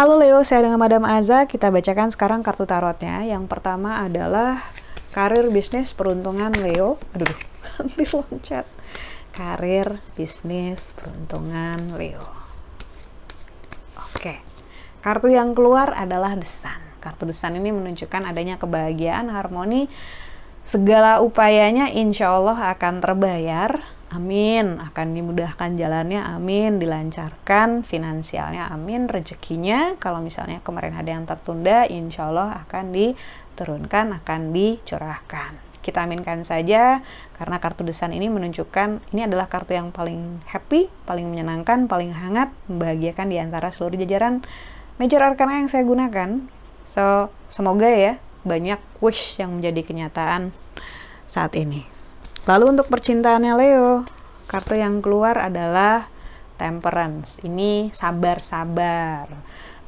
Halo Leo, saya dengan Madam Aza. Kita bacakan sekarang kartu tarotnya. Yang pertama adalah karir bisnis peruntungan Leo. Aduh, hampir loncat. Karir bisnis peruntungan Leo. Oke. Kartu yang keluar adalah desan. Kartu desan ini menunjukkan adanya kebahagiaan, harmoni, segala upayanya insya Allah akan terbayar Amin, akan dimudahkan jalannya, amin, dilancarkan finansialnya, amin, rezekinya. Kalau misalnya kemarin ada yang tertunda, insya Allah akan diturunkan, akan dicurahkan. Kita aminkan saja, karena kartu desan ini menunjukkan ini adalah kartu yang paling happy, paling menyenangkan, paling hangat, membahagiakan di antara seluruh jajaran major arcana yang saya gunakan. So, semoga ya banyak wish yang menjadi kenyataan saat ini. Lalu untuk percintaannya Leo, kartu yang keluar adalah Temperance. Ini sabar-sabar.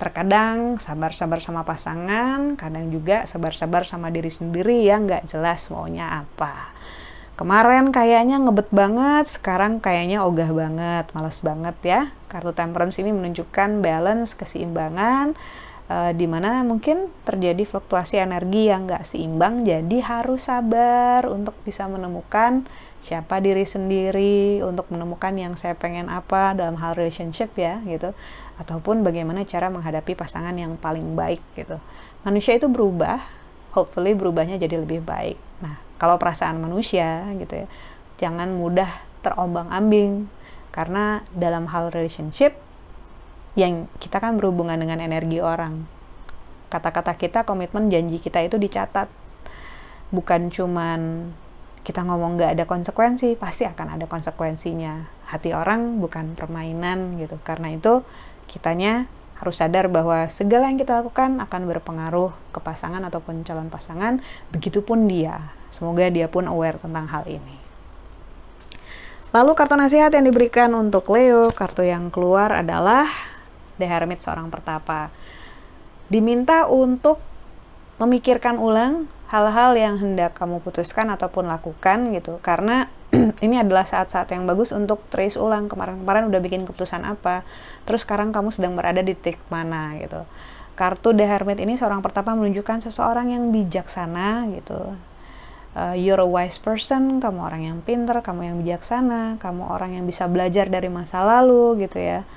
Terkadang sabar-sabar sama pasangan, kadang juga sabar-sabar sama diri sendiri yang nggak jelas maunya apa. Kemarin kayaknya ngebet banget, sekarang kayaknya ogah banget, males banget ya. Kartu Temperance ini menunjukkan balance, keseimbangan, uh, di mana mungkin terjadi fluktuasi energi yang nggak seimbang jadi harus sabar untuk bisa menemukan siapa diri sendiri untuk menemukan yang saya pengen apa dalam hal relationship ya gitu. Ataupun bagaimana cara menghadapi pasangan yang paling baik gitu. Manusia itu berubah hopefully berubahnya jadi lebih baik. Nah kalau perasaan manusia gitu ya jangan mudah terombang ambing karena dalam hal relationship yang kita kan berhubungan dengan energi orang. Kata-kata kita, komitmen, janji kita itu dicatat. Bukan cuman kita ngomong gak ada konsekuensi, pasti akan ada konsekuensinya. Hati orang bukan permainan gitu. Karena itu kitanya harus sadar bahwa segala yang kita lakukan akan berpengaruh ke pasangan ataupun calon pasangan, begitupun dia. Semoga dia pun aware tentang hal ini. Lalu kartu nasihat yang diberikan untuk Leo, kartu yang keluar adalah The Hermit seorang pertapa. Diminta untuk memikirkan ulang hal-hal yang hendak kamu putuskan ataupun lakukan gitu. Karena ini adalah saat-saat yang bagus untuk trace ulang kemarin-kemarin udah bikin keputusan apa. Terus sekarang kamu sedang berada di titik mana gitu. Kartu The Hermit ini seorang pertapa menunjukkan seseorang yang bijaksana gitu. Uh, you're a wise person, kamu orang yang pinter, kamu yang bijaksana, kamu orang yang bisa belajar dari masa lalu gitu ya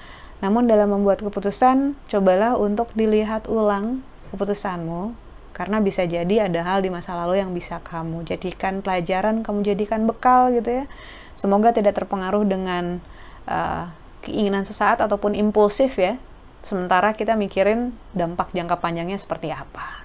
namun dalam membuat keputusan, cobalah untuk dilihat ulang keputusanmu karena bisa jadi ada hal di masa lalu yang bisa kamu jadikan pelajaran, kamu jadikan bekal gitu ya. Semoga tidak terpengaruh dengan uh, keinginan sesaat ataupun impulsif ya. Sementara kita mikirin dampak jangka panjangnya seperti apa.